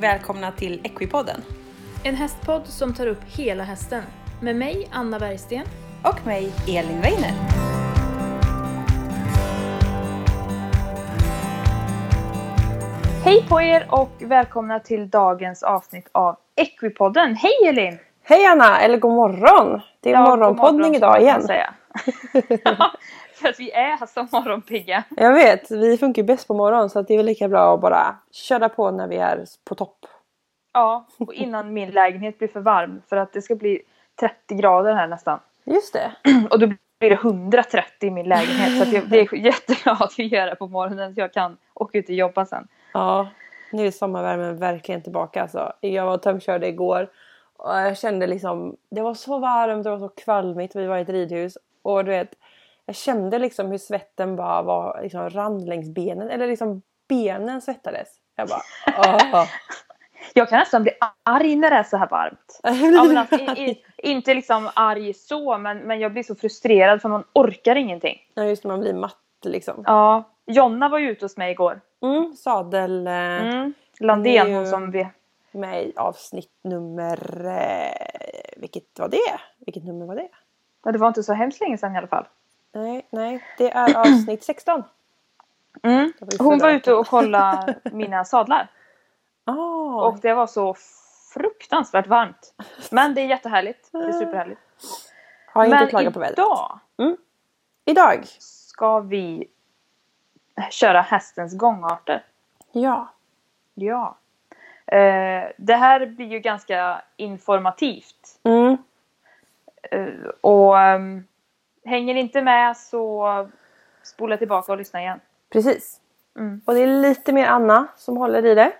Välkomna till Equipodden. En hästpodd som tar upp hela hästen. Med mig, Anna Bergsten. Och mig, Elin Weiner. Hej på er och välkomna till dagens avsnitt av Equipodden. Hej Elin! Hej Anna, eller god morgon! Det är Ja, morgonpoddning morgon, idag igen. Säga. ja, för att vi är så morgonpigga. Jag vet, vi funkar ju bäst på morgonen så att det är väl lika bra att bara köra på när vi är på topp. Ja, och innan min lägenhet blir för varm för att det ska bli 30 grader här nästan. Just det. Och då blir det 130 i min lägenhet så att jag, det är jättebra att vi gör det på morgonen så jag kan åka ut och jobba sen. Ja, nu är sommarvärmen verkligen tillbaka alltså. Jag var och tömkörde igår och jag kände liksom, det var så varmt, det var så kvalmigt, vi var i ett ridhus och du vet, jag kände liksom hur svetten bara var, liksom rann längs benen, eller liksom benen svettades. Jag bara, åh. Jag kan nästan bli arg när det är så här varmt. Ja, alltså, i, i, inte liksom arg så, men, men jag blir så frustrerad för man orkar ingenting. Ja just det, man blir matt liksom. Ja, Jonna var ju ute hos mig igår. Mm, sadel eh, Mm. Landén, ju- hon som vi... med i avsnitt nummer... Eh, vilket var det? Vilket nummer var det? Ja, det var inte så hemskt länge sedan i alla fall. Nej, nej, det är avsnitt 16. Mm. Hon var ute och kollade mina sadlar. Ah, Och det var så fruktansvärt varmt. Men det är jättehärligt. Det är superhärligt. har inte klagat på vädret. idag Idag? ska vi köra hästens gångarter. Ja. Ja. Eh, det här blir ju ganska informativt. Mm. Eh, och ehm, hänger ni inte med så spola tillbaka och lyssna igen. Precis. Mm. Och det är lite mer Anna som håller i det.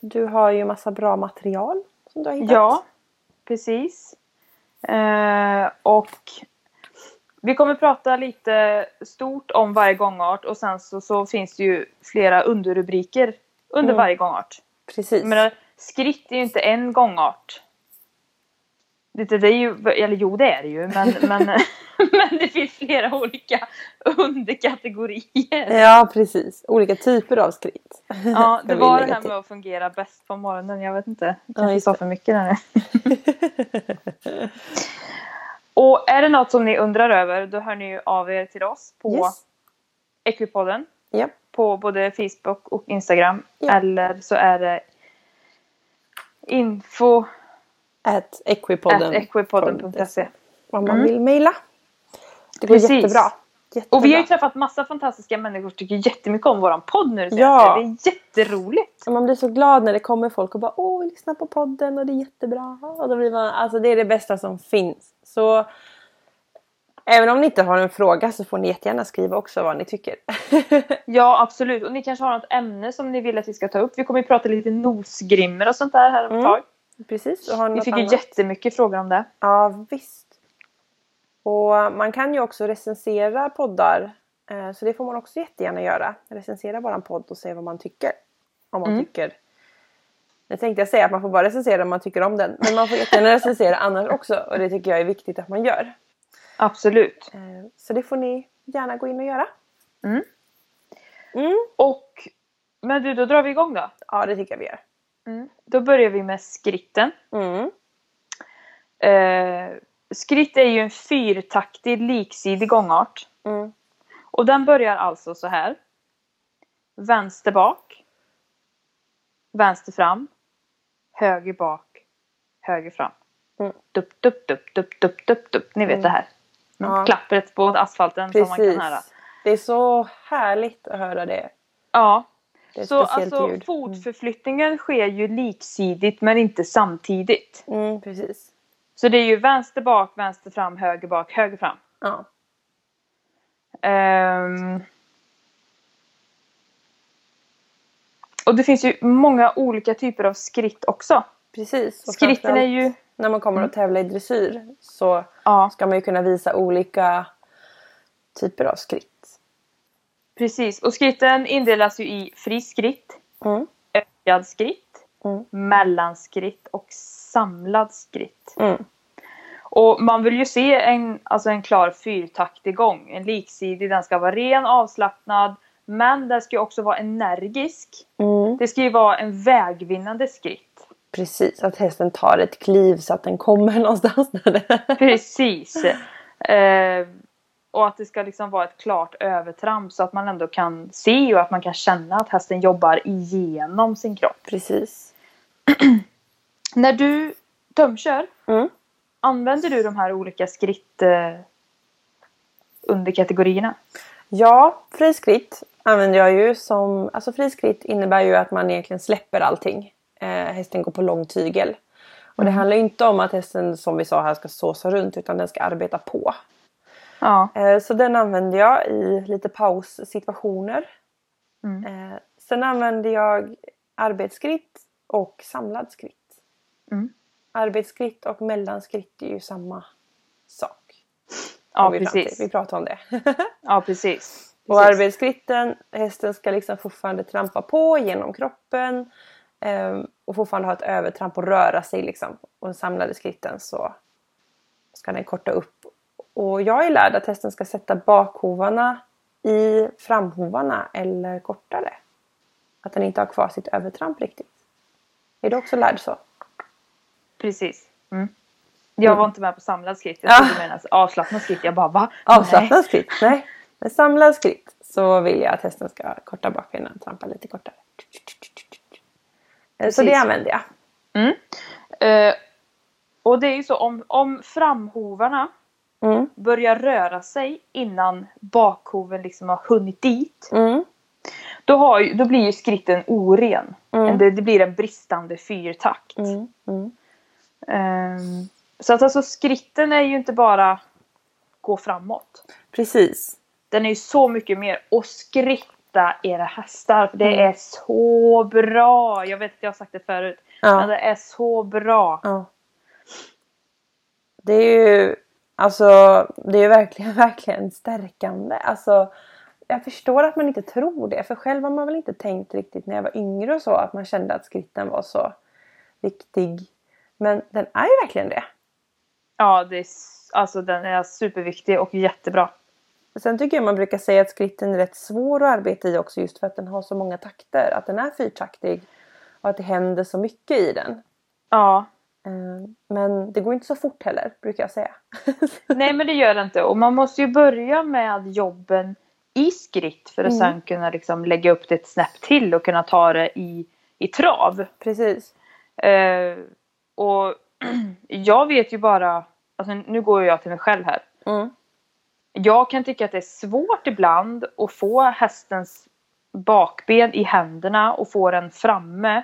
Du har ju massa bra material som du har hittat. Ja, precis. Eh, och vi kommer prata lite stort om varje gångart och sen så, så finns det ju flera underrubriker under Mm. varje gångart. Precis. Menar, skritt är ju inte en gångart. Det, det är ju, eller jo det är det ju, men, men, men det finns flera olika underkategorier. Ja, precis. Olika typer av skritt. Ja, det var det här med att fungera bäst på morgonen. Jag vet inte. Jag Ja, kanske just sa för mycket där nu. Och är det något som ni undrar över då hör ni av er till oss på Yes. Equipodden. Ja. På både Facebook och Instagram. Ja. Eller så är det info At equipodden. equipodden.se. Om man Mm. vill mejla. Det går Precis. jättebra. jättebra. Och vi har ju träffat massa fantastiska människor som tycker jättemycket om våran podd nu det Ja. Det är jätteroligt. Man blir så glad när det kommer folk och bara åh, vi lyssnar på podden och det är jättebra. Och då blir man, alltså det är det bästa som finns. Så även om ni inte har en fråga så får ni jättegärna skriva också vad ni tycker. Ja, absolut. Och ni kanske har något ämne som ni vill att vi ska ta upp. Vi kommer ju prata lite nosgrimmer och sånt där här om ett Mm. tag. Precis. Vi fick ju annat? jättemycket frågor om det. Ja, visst. Och man kan ju också recensera poddar. eh, Så det får man också jättegärna göra. Recensera våran podd och se vad man tycker. Om man Mm. tycker. Nu tänkte jag säga att man får bara recensera om man tycker om den. Men man får jättegärna recensera annars också. Och det tycker jag är viktigt att man gör. Absolut. Eh, Så det får ni gärna gå in och göra. Mm. Mm. Och, men du, då drar vi igång då. Ja, det tycker jag vi gör. Då börjar vi med skritten. Mm. Eh, skritt är ju en fyrtaktig liksidig gångart. Mm. Och den börjar alltså så här. Vänster bak. Vänster fram. Höger bak. Höger fram. Mm. Dupp, dupp, dupp, dupp, dupp, dupp, dupp. Ni vet Mm. det här. Ja. Klappret på asfalten som man Precis. kan höra. Det är så härligt att höra det. Ja. Så alltså ljud. fotförflyttningen sker ju liksidigt men inte samtidigt. Mm, precis. Så det är ju vänster bak, vänster fram, höger bak, höger fram. Ja. Ehm. Och det finns ju många olika typer av skritt också. Precis. Skritten är ju... När man kommer att tävla i dressyr så Ja, ska man ju kunna visa olika typer av skritt. Precis. Och skritten indelas ju i fri skritt, Mm. ökad skritt, Mm. mellanskritt och samlad skritt. Mm. Och man vill ju se en, alltså en klar fyrtaktig gång. En liksidig, den ska vara ren, avslappnad, Men den ska också vara energisk. Mm. Det ska ju vara en vägvinnande skritt. Precis, att hästen tar ett kliv så att den kommer någonstans. Där. Precis. Eh, och att det ska liksom vara ett klart övertramp så att man ändå kan se och att man kan känna att hästen jobbar igenom sin kropp. Precis. När du tömkör, Mm. använder du de här olika skritt eh, underkategorierna? Ja, friskritt använder jag ju som... Alltså friskritt innebär ju att man egentligen släpper allting. Eh, hästen går på lång tygel. Och det handlar ju inte om att hästen som vi sa här ska såsa runt utan den ska arbeta på. Ja. Eh, så den använder jag i lite paussituationer. Mm. Eh, sen använder jag arbetsskritt och samlad skritt. Mm. Arbetsskritt och mellanskritt är ju samma sak. Ja, vi precis. Vi pratar om det. Ja, precis. Och Precis. arbetskritten, hästen ska liksom fortfarande trampa på genom kroppen. ehm, och fortfarande ha ett övertramp och röra sig liksom. Och den samlade skritten så ska den korta upp. Och jag är lärd att hästen ska sätta bakhovarna i framhovarna eller kortare. Att den inte har kvar sitt övertramp riktigt. Är du också lärd så? Precis. Mm. Jag var inte med på samlad skritt. Jag Ah. trodde du menade avslappnad skritt. Jag bara va? Avslappnad skritt? Nej. Med samlad skritt så vill jag att hästen ska korta bakbenen och trampa lite kortare. Eh, Så det Precis. använder jag. Mm. Eh, och det är ju så om, om framhovarna Mm. börjar röra sig innan bakhoven liksom har hunnit dit. Mm. Då, har då blir ju skritten oren. Mm. Det, det blir en bristande fyrtakt. Ehm, så att alltså skritten är ju inte bara gå framåt. Precis. Den är ju så mycket mer. Och skritta era hästar. För det Mm. är så bra. Jag vet att jag har sagt det förut. Men Ja. det är så bra. ja. Det är ju alltså det är ju verkligen, verkligen stärkande. Alltså, jag förstår att man inte tror det. För själv har man väl inte tänkt riktigt när jag var yngre och så att man kände att skritten var så viktig. Men den är ju verkligen det. Ja, det är, alltså den är superviktig och jättebra. Sen tycker jag man brukar säga att skritten är rätt svår att arbeta i också just för att den har så många takter. Att den är fyrtaktig och att det händer så mycket i den. Ja. Eh, Men det går inte så fort heller brukar jag säga. Nej men det gör det inte. Och man måste ju börja med jobben i skritt för att Mm. sen kunna liksom lägga upp det ett snäpp till och kunna ta det i, i trav. Precis. Eh, och jag vet ju bara, alltså nu går jag till mig själv här. Mm. Jag kan tycka att det är svårt ibland att få hästens bakben i händerna och få den framme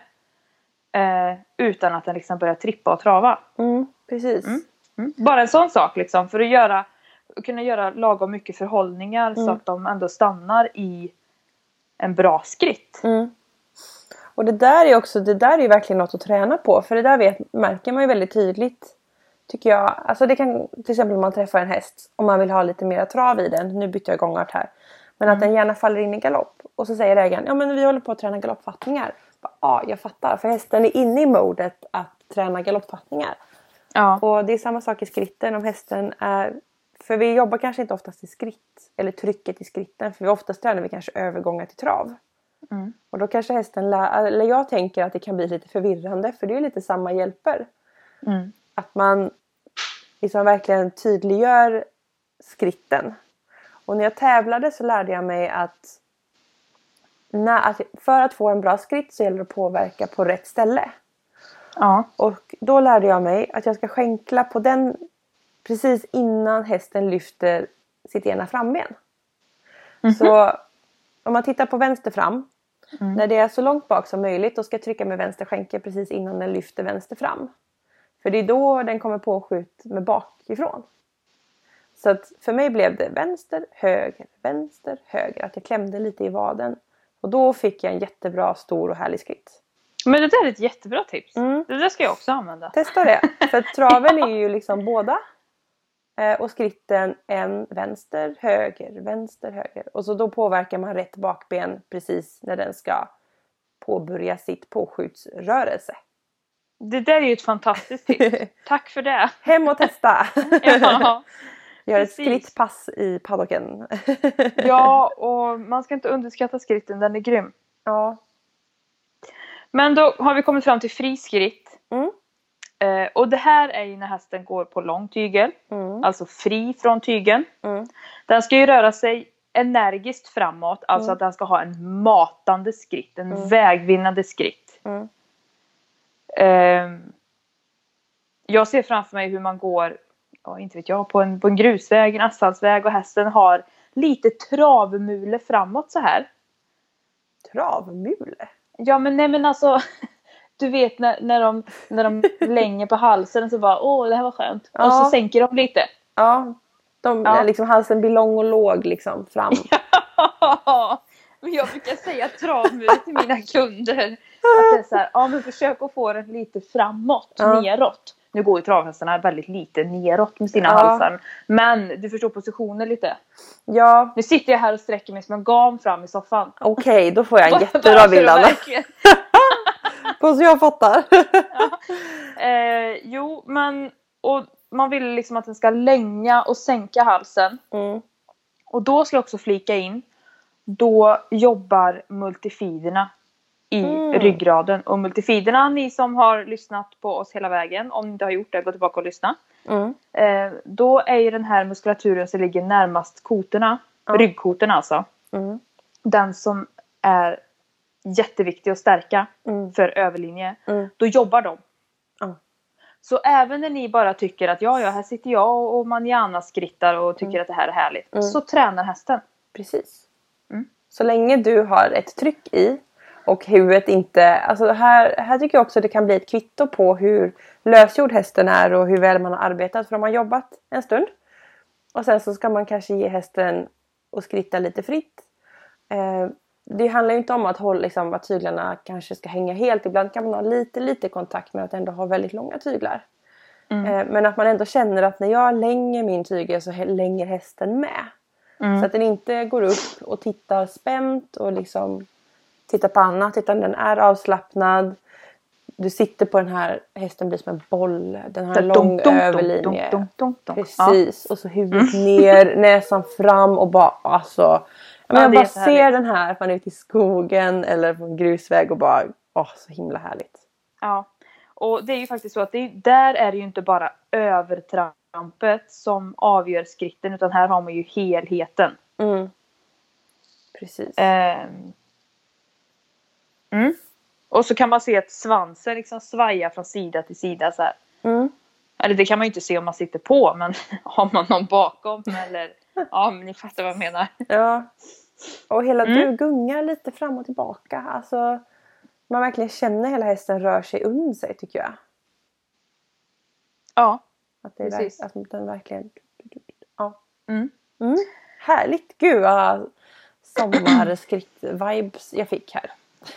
eh, utan att den liksom börjar trippa och trava. Mm. Precis. Mm. Mm. Bara en sån sak liksom för att göra, kunna göra lagom mycket förhållningar så Mm. att de ändå stannar i en bra skritt. Mm. Och det där är också, det där är verkligen något att träna på. För det där vet, märker man ju väldigt tydligt. Tycker jag. Alltså det kan till exempel om man träffar en häst och man vill ha lite mer trav i den. Nu bytte jag gångart här. Men att den gärna faller in i galopp. Och så säger ägaren, ja men vi håller på att träna galoppfattningar. Ja, jag fattar. För hästen är inne i modet att träna galoppfattningar. Ja. Och det är samma sak i skritten om hästen är... För vi jobbar kanske inte oftast i skritt. Eller trycket i skritten. För vi oftast tränar vi kanske övergångar till trav. Mm. Och då kanske hästen lär... Eller jag tänker att det kan bli lite förvirrande. För det är lite samma hjälper. Mm. Att man liksom verkligen tydliggör skritten. Och när jag tävlade så lärde jag mig att, när, att för att få en bra skritt så gäller det att påverka på rätt ställe. Ja. Och då lärde jag mig att jag ska skänkla på den precis innan hästen lyfter sitt ena framben. Så om man tittar på vänster fram. Mm. När det är så långt bak som möjligt då ska jag trycka med vänster skänkel precis innan den lyfter vänster fram. För det är då den kommer påskjut med bakifrån. Så att för mig blev det vänster, höger, vänster, höger. Att jag klämde lite i vaden. Och då fick jag en jättebra, stor och härlig skritt. Men det där är ett jättebra tips. Mm. Det där ska jag också använda. Testa det. För traven är ju liksom båda. Eh, och skritten en vänster, höger, vänster, höger. Och så då påverkar man rätt bakben precis när den ska påbörja sitt påskjutsrörelse. Det där är ju ett fantastiskt tips. Tack för det. Hem och testa! Ja. Gör ett skrittpass i paddocken. Ja, och man ska inte underskatta skritten, den är grym. ja. Men då har vi kommit fram till friskritt. Mm. Eh, och det här är ju när hästen går på lång tygel, Mm. alltså fri från tygeln. Mm. Den ska ju röra sig energiskt framåt, alltså Mm. att den ska ha en matande skritt, en Mm. vägvinnande skritt. Ehm, jag ser framför mig hur man går, ja, inte vet jag, på en, på en grusväg, en asfaltsväg och hästen har lite travmule framåt så här. Travmule. Ja men nej men alltså Du vet när, när, de, när de länger på halsen och så bara åh det här var skönt. Och så Ja. sänker de lite. Ja. De, Ja. Liksom, halsen blir lång och låg liksom fram. men jag brukar säga travmule till mina kunder. Att det är så här, ja men försök att få den lite framåt, Ja. neråt. Nu går ju travhästarna väldigt lite neråt med sina Ja. halsar. Men du förstår positionen lite. Ja, Nu sitter jag här och sträcker mig som en gam fram i soffan. okej då får jag en jättebra bild Anna. verkligen- Så jag fattar. Eh, jo, men och man vill liksom att den ska länga och sänka halsen. Mm. Och då ska jag också flika in. Då jobbar multifiderna i Mm. ryggraden. Och multifiderna, ni som har lyssnat på oss hela vägen, om ni inte har gjort det, gå tillbaka och lyssna. Mm. Eh, då är ju den här muskulaturen som ligger närmast kotorna, Ja. ryggkotorna alltså, Mm. den som är jätteviktig att stärka Mm. för överlinje. Mm. Då jobbar de. Så även när ni bara tycker att ja, ja, här sitter jag och manjana skrittar och tycker att det här är härligt. Mm. Så tränar hästen. Precis. Mm. Så länge du har ett tryck i och huvudet inte... Alltså här, här tycker jag också det kan bli ett kvitto på hur lösgjord hästen är och hur väl man har arbetat. För de har jobbat en stund. Och sen så ska man kanske ge hästen och skritta lite fritt. Eh, det handlar ju inte om att, hålla, liksom, att tyglarna kanske ska hänga helt. Ibland kan man ha lite, lite kontakt med att ändå ha väldigt långa tyglar. Mm. Eh, men att man ändå känner att när jag länger min tygel så länger hästen med. Mm. Så att den inte går upp och tittar spänt och liksom tittar på annat utan den är avslappnad. Du sitter på den här, hästen blir som en boll. Den har en lång överlinje. Precis. Och så huvudet ner, näsan fram och bara alltså. Men Ja, jag bara ser den här man är ute i skogen eller på en grusväg och bara åh så himla härligt. ja. Och det är ju faktiskt så att det, där är det ju inte bara övertrampet som avgör skritten utan här har man ju helheten. Mm. Precis. Ehm. Mm. Och så kan man se att svansen liksom svajar från sida till sida så här. Mm. Eller det kan man ju inte se om man sitter på men har man någon bakom eller ja men ni fattar vad jag menar. Ja. Och hela Mm. du gungar lite fram och tillbaka. Alltså, man verkligen känner hela hästen rör sig under sig tycker jag. Ja. Att, det är Precis. verk- att den verkligen... Ja. Mm. Mm. Härligt! Gud vad sommarskritt-vibes jag fick här.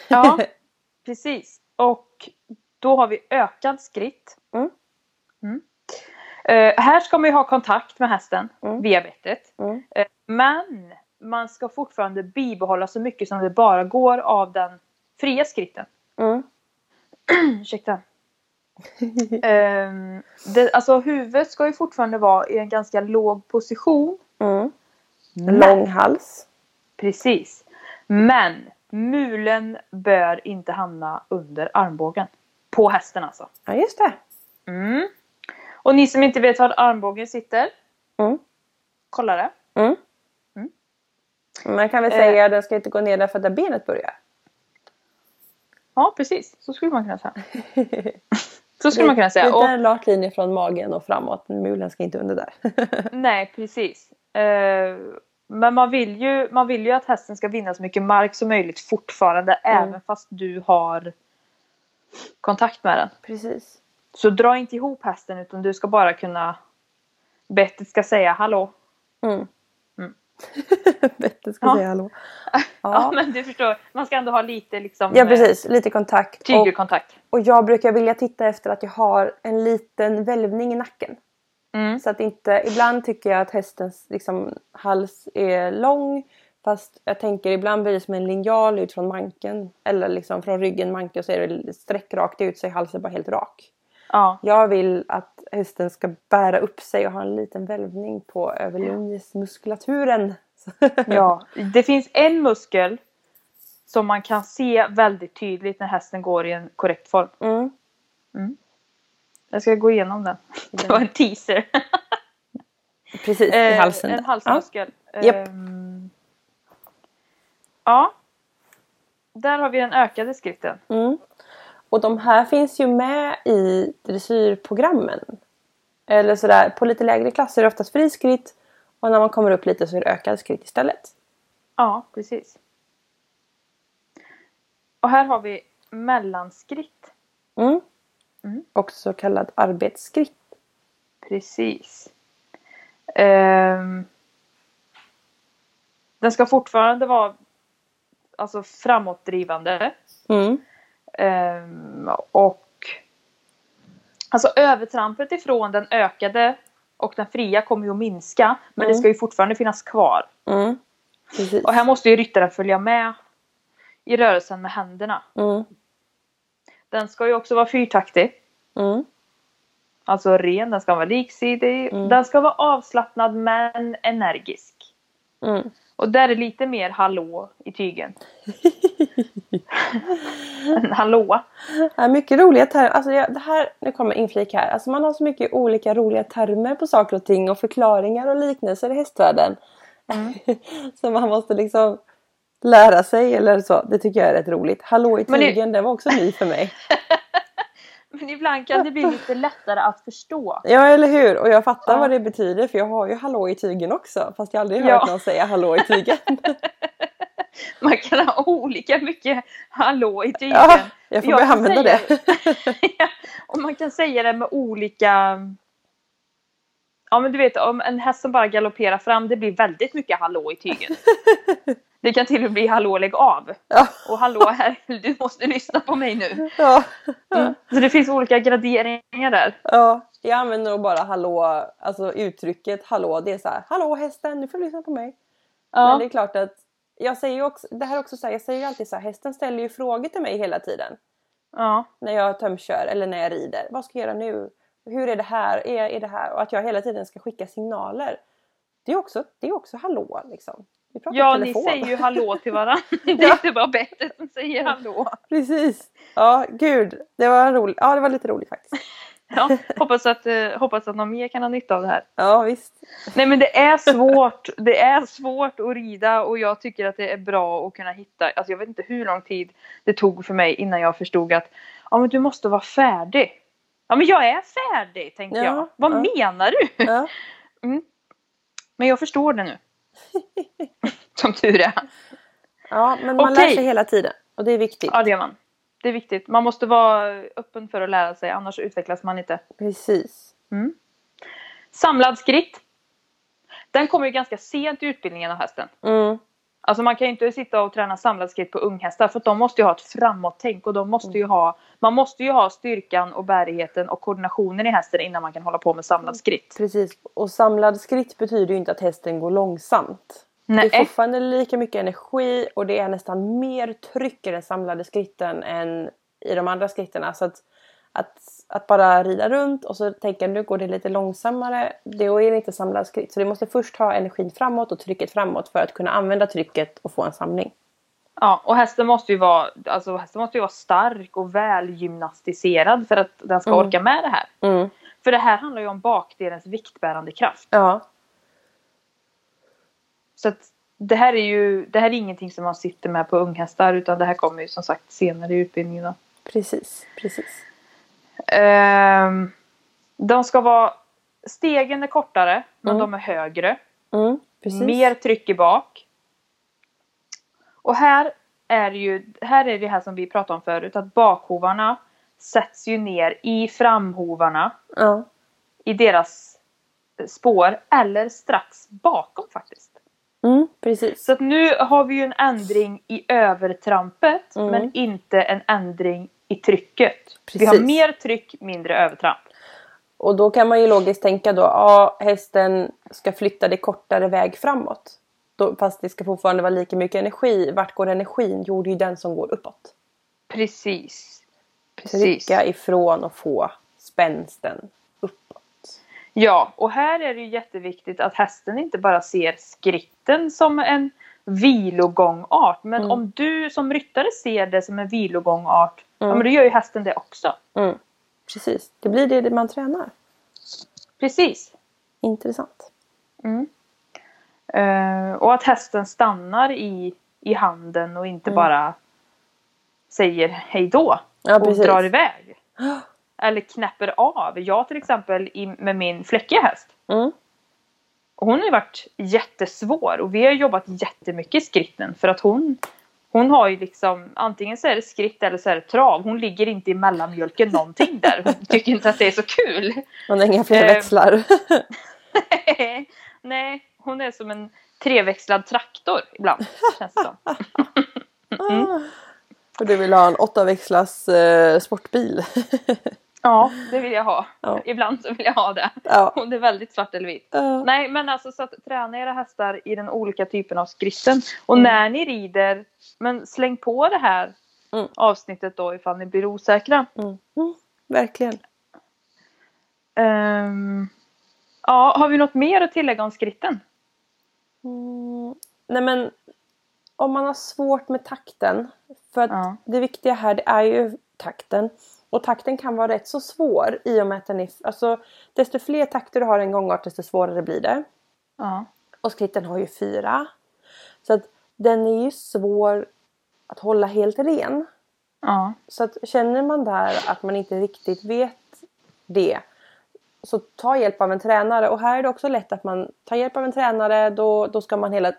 Ja, precis. Och då har vi ökad skritt. Mm. Mm. Eh, här ska man ju ha kontakt med hästen Mm. via bettet. Mm. Eh, men man ska fortfarande bibehålla så mycket som det bara går av den fria skritten. Mm. Ursäkta. Ehm, det, alltså huvudet ska ju fortfarande vara i en ganska låg position. Mm. Lång hals. Precis. Men mulen bör inte hamna under armbågen. På hästen alltså. Ja just det. Mm. Och ni som inte vet var armbågen sitter. Mm. Kolla det. Mm. Mm. Man kan väl Eh. säga att den ska inte gå ner därför att där benet börjar. Ja precis. Så skulle man kunna säga. Så skulle man kunna säga. Lite Och, en rak linje från magen och framåt. Mulen ska inte under där. nej precis. Eh, men man vill, ju, man vill ju att hästen ska vinna så mycket mark som möjligt fortfarande. Mm. Även fast du har kontakt med den. Precis. Så dra inte ihop hästen utan du ska bara kunna Bettet ska säga hallå. Mm. Mm. Bättre ska Ja. säga hallå. Ja. Ja. men du förstår, man ska ändå ha lite liksom ja precis, lite kontakt. Och, tygelkontakt. och jag brukar vilja titta efter att jag har en liten välvning i nacken. Mm. Så att inte, ibland tycker jag att hästens liksom, hals är lång. Fast jag tänker ibland blir det som en linjal ut från manken. Eller liksom från ryggen manken och så är det streck rakt ut så är halsen bara helt rak. Ja. Jag vill att hästen ska bära upp sig och ha en liten välvning på överlinjesmuskulaturen. ja. Det finns en muskel som man kan se väldigt tydligt när hästen går i en korrekt form. Mm. Jag ska gå igenom den. Det var en teaser. Precis, i Eh, halsen. En halsmuskel. Japp. Ehm, ja. Där har vi den ökade skritten. Ja. Mm. Och de här finns ju med i dressyrprogrammen. Eller sådär, på lite lägre klasser är det oftast fri skritt och när man kommer upp lite så är det ökad skritt istället. Ja, precis. Och här har vi mellanskritt. Mm. Mm. Också så kallad arbetsskritt. Precis. Ehm, den ska fortfarande vara alltså framåtdrivande. Mm. Ehm, och alltså övertrampet ifrån den ökade och den fria kommer ju att minska. Men det Mm. ska ju fortfarande finnas kvar. Mm. Och här måste ju ryttaren följa med i rörelsen med händerna. Den ska ju också vara fyrtaktig. Mm. Alltså ren, den ska vara liksidig. Mm. Den ska vara avslappnad men energisk. Mm. Och där är lite mer hallå i tygen. En hallå. Ja, mycket roliga termer. Alltså jag, det här, nu kommer inflik här. Alltså man har så mycket olika roliga termer på saker och ting och förklaringar och liknelser i hästvärlden. Mm. så man måste liksom lära sig eller så. Det tycker jag är rätt roligt. Hallå i tygen, det var också ny för mig. Men ibland kan det bli lite lättare att förstå. Ja eller hur! Och jag fattar Ja. vad det betyder för jag har ju hallå i tygen också. Fast jag aldrig hört Ja. någon säga hallå i tygen. Man kan ha olika mycket hallå i tygen. ja, jag får Jag börja använda säga- det. Ja, och man kan säga det med olika... Ja men du vet om en häst som bara galopperar fram det blir väldigt mycket hallå i tygen. Det kan till och med bli hallå lägg av. Ja. Och hallå här, du måste lyssna på mig nu. Ja. Mm. Så det finns olika graderingar där. Ja, jag använder nog bara hallå, alltså uttrycket hallå, det är så här, hallå hästen, nu får du lyssna på mig. Men det är klart att jag säger ju också, det här är också så här, jag säger ju alltid så här, hästen ställer ju frågor till mig hela tiden. ja. När jag tömkör eller när jag rider. Vad ska jag göra nu? Hur är det här? Är, är det här? Och att jag hela tiden ska skicka signaler. Det är också, det är också hallå liksom. Vi pratar Ja, ni säger ju hallå till varandra. Det är inte bara Bettet som säger hallå. Precis. Ja, gud. Det var roligt. Ja, det var lite roligt faktiskt. Ja, hoppas, att, eh, hoppas att någon mer kan ha nytta av det här. Ja, visst. Nej men det är svårt. Det är svårt att rida och jag tycker att det är bra att kunna hitta. Alltså jag vet inte hur lång tid det tog för mig innan jag förstod att ja men du måste vara färdig. Ja men jag är färdig tänkte Ja, jag. Vad ja. menar du? Ja. Men jag förstår det nu. Som tur är. ja, men man Okej. lär sig hela tiden. Och det är viktigt. Ja det gör man. Det är viktigt. Man måste vara öppen för att lära sig annars utvecklas man inte. Precis. Samlad skritt. Den kommer ju ganska sent i utbildningen av hästen. Mm. Alltså man kan ju inte sitta och träna samlad skritt på unghästar för att de måste ju ha ett framåt-tänk och de måste ju ha Man måste ju ha styrkan och bärigheten och koordinationen i hästen innan man kan hålla på med samlad skritt. Precis. Och samlad skritt betyder ju inte att hästen går långsamt. Det Nej. är fortfarande lika mycket energi och det är nästan mer tryck i den samlade skritten än i de andra skritterna. Så att, att, att bara rida runt och så tänka nu går det lite långsammare, då är det inte samlad skritt. Så du måste först ha energin framåt och trycket framåt för att kunna använda trycket och få en samling. Ja, och hästen måste ju vara, alltså hästen måste ju vara stark och väl gymnastiserad för att den ska Mm. orka med det här. Mm. För det här handlar ju om bakdelens viktbärande kraft. Ja, Så att det här är ju, det här är ingenting som man sitter med på unghästar utan det här kommer ju som sagt senare i utbildningen. Då. precis. precis. Ehm, de ska vara, stegen är kortare men Mm. de är högre. Mm. Mer tryck i bak. Och här är ju, här är det här som vi pratade om förut att bakhovarna sätts ju ner i framhovarna Ja, i deras spår eller strax bakom faktiskt. mm, precis. Så att nu har vi ju en ändring i övertrampet Mm. men inte en ändring i trycket. Vi har Precis. mer tryck, mindre övertramp. Och då kan man ju logiskt tänka då, ja hästen ska flytta det kortare väg framåt. Då, fast det ska fortfarande vara lika mycket energi. Vart går energin? Jo, det är ju den som går uppåt. Precis. Precis. Trycka ifrån och få spänsten uppåt. Ja, och här är det ju jätteviktigt att hästen inte bara ser skritten som en vilogångart. Men Mm. om du som ryttare ser det som en vilogångart, ja men då gör ju hästen det också. Mm. Precis, det blir det man tränar. Precis. Intressant. Mm. Eh, och att hästen stannar i, i handen och inte Mm. bara säger hej då Ja, och precis. drar iväg. Eller knäpper av. Jag till exempel i, med min fläckiga häst. Mm. Hon har ju varit jättesvår och vi har jobbat jättemycket i skritten för att hon hon har ju liksom antingen så är det skritt eller så är det trav. Hon ligger inte i mellanmjölken någonting där. Hon tycker inte att det är så kul. Man har inga fler Eh. växlar. Nej, hon är som en treväxlad traktor ibland. Känns det som. Och du vill ha en åttaväxlars eh, sportbil. Ja, det vill jag ha. Ja. Ibland så vill jag ha det. ja. Och det är väldigt svart eller vitt. Ja. Nej men alltså så att träna era hästar i den olika typen av skritten. Och Mm. när ni rider, men släng på det här Mm. avsnittet då ifall ni blir osäkra. Mm. Mm. Verkligen. Ehm, ja, har vi något mer att tillägga om skritten? Mm. Nej men om man har svårt med takten. För att det viktiga här det är ju takten. Och takten kan vara rätt så svår i och med att den är... Alltså desto fler takter du har en gångart desto svårare blir det. Ja. Och skritten har ju fyra. Så att den är ju svår att hålla helt ren. Ja. Så att känner man där att man inte riktigt vet det så ta hjälp av en tränare och här är det också lätt att man tar hjälp av en tränare då, då ska man hela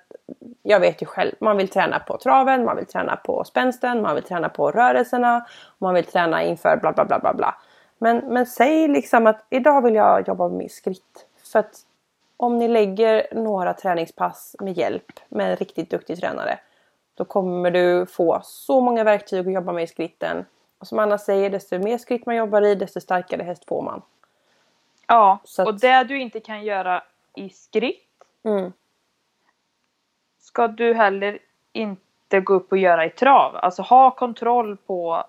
jag vet ju själv, man vill träna på traven, man vill träna på spänsten, man vill träna på rörelserna, man vill träna inför bla bla bla bla bla. Men, men säg liksom att idag vill jag jobba med skritt. För att om ni lägger några träningspass med hjälp med en riktigt duktig tränare då kommer du få så många verktyg att jobba med i skritten. Och som Anna säger, desto mer skritt man jobbar i, desto starkare häst får man ja. Att- Och det du inte kan göra i skritt Mm. ska du heller inte gå upp och göra i trav. Alltså ha kontroll på,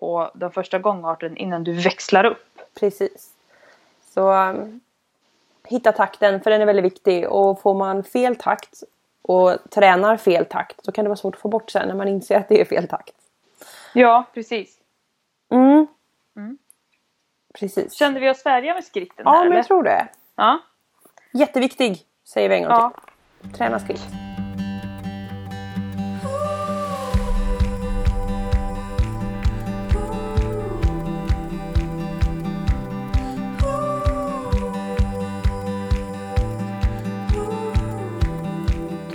på den första gångarten innan du växlar upp. Precis. Så um, hitta takten, för den är väldigt viktig. Och får man fel takt och tränar fel takt, så kan det vara svårt att få bort sen när man inser att det är fel takt. Ja, precis. Mm. Precis. Kände vi oss färdiga med skritten Ja, här, men eller? jag tror det. Ja. Jätteviktig, säger vi en gång ja. till. Träna skritt.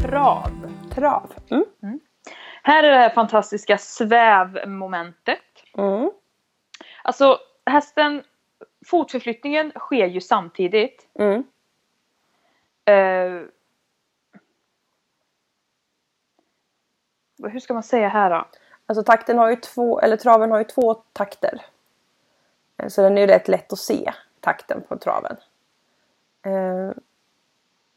Trav. Trav. Mm. Här är det här fantastiska svävmomentet. Mm. Alltså hästen, fotförflyttningen sker ju samtidigt. Mm. Eh, hur ska man säga här då? Alltså takten har ju två, eller traven har ju två takter. Eh, Så den är ju rätt lätt att se, takten på traven. Eh,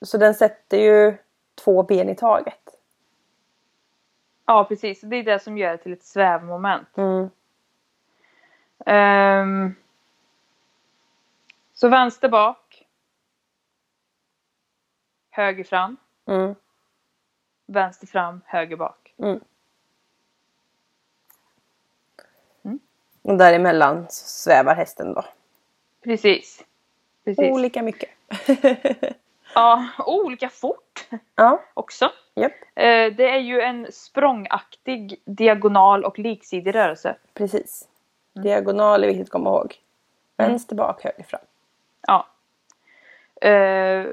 Så den sätter ju två ben i taget. Ja precis, det är det som gör det till ett svävmoment. Mm. Ehm, så vänster bak. Höger fram. Mm. Vänster fram, höger bak. Mm. Mm. Och däremellan svävar hästen då. Precis. Precis. Olika mycket. Ja, och olika fort ja, också. japp. Eh, det är ju en språngaktig diagonal och liksidig rörelse. Precis. Mm. Diagonal är viktigt att komma ihåg. Vänster bak, höger fram. Ja. Eh,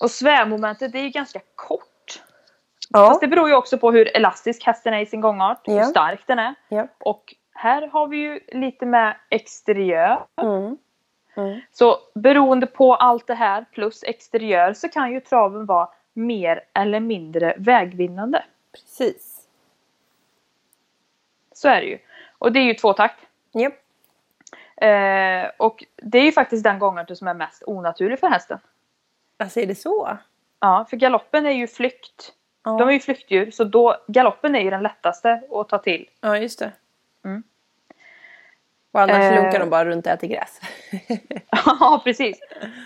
och svävmomentet det är ju ganska kort. Ja, Fast det beror ju också på hur elastisk hästen är i sin gångart. Hur Ja. stark den är. japp. Och här har vi ju lite med exteriör. Mm. Mm. Så beroende på allt det här plus exteriör så kan ju traven vara mer eller mindre vägvinnande. Precis. Så är det ju. Och det är ju tvåtakt. Japp. Eh, och det är ju faktiskt den gångarten som är mest onaturlig för hästen. Alltså är det så? Ja, för galoppen är ju flykt. Ja, De är ju flyktdjur så då, galoppen är ju den lättaste att ta till. ja just det. Och annars Eh. lunkar de bara runt och äter gräs. Ja, precis.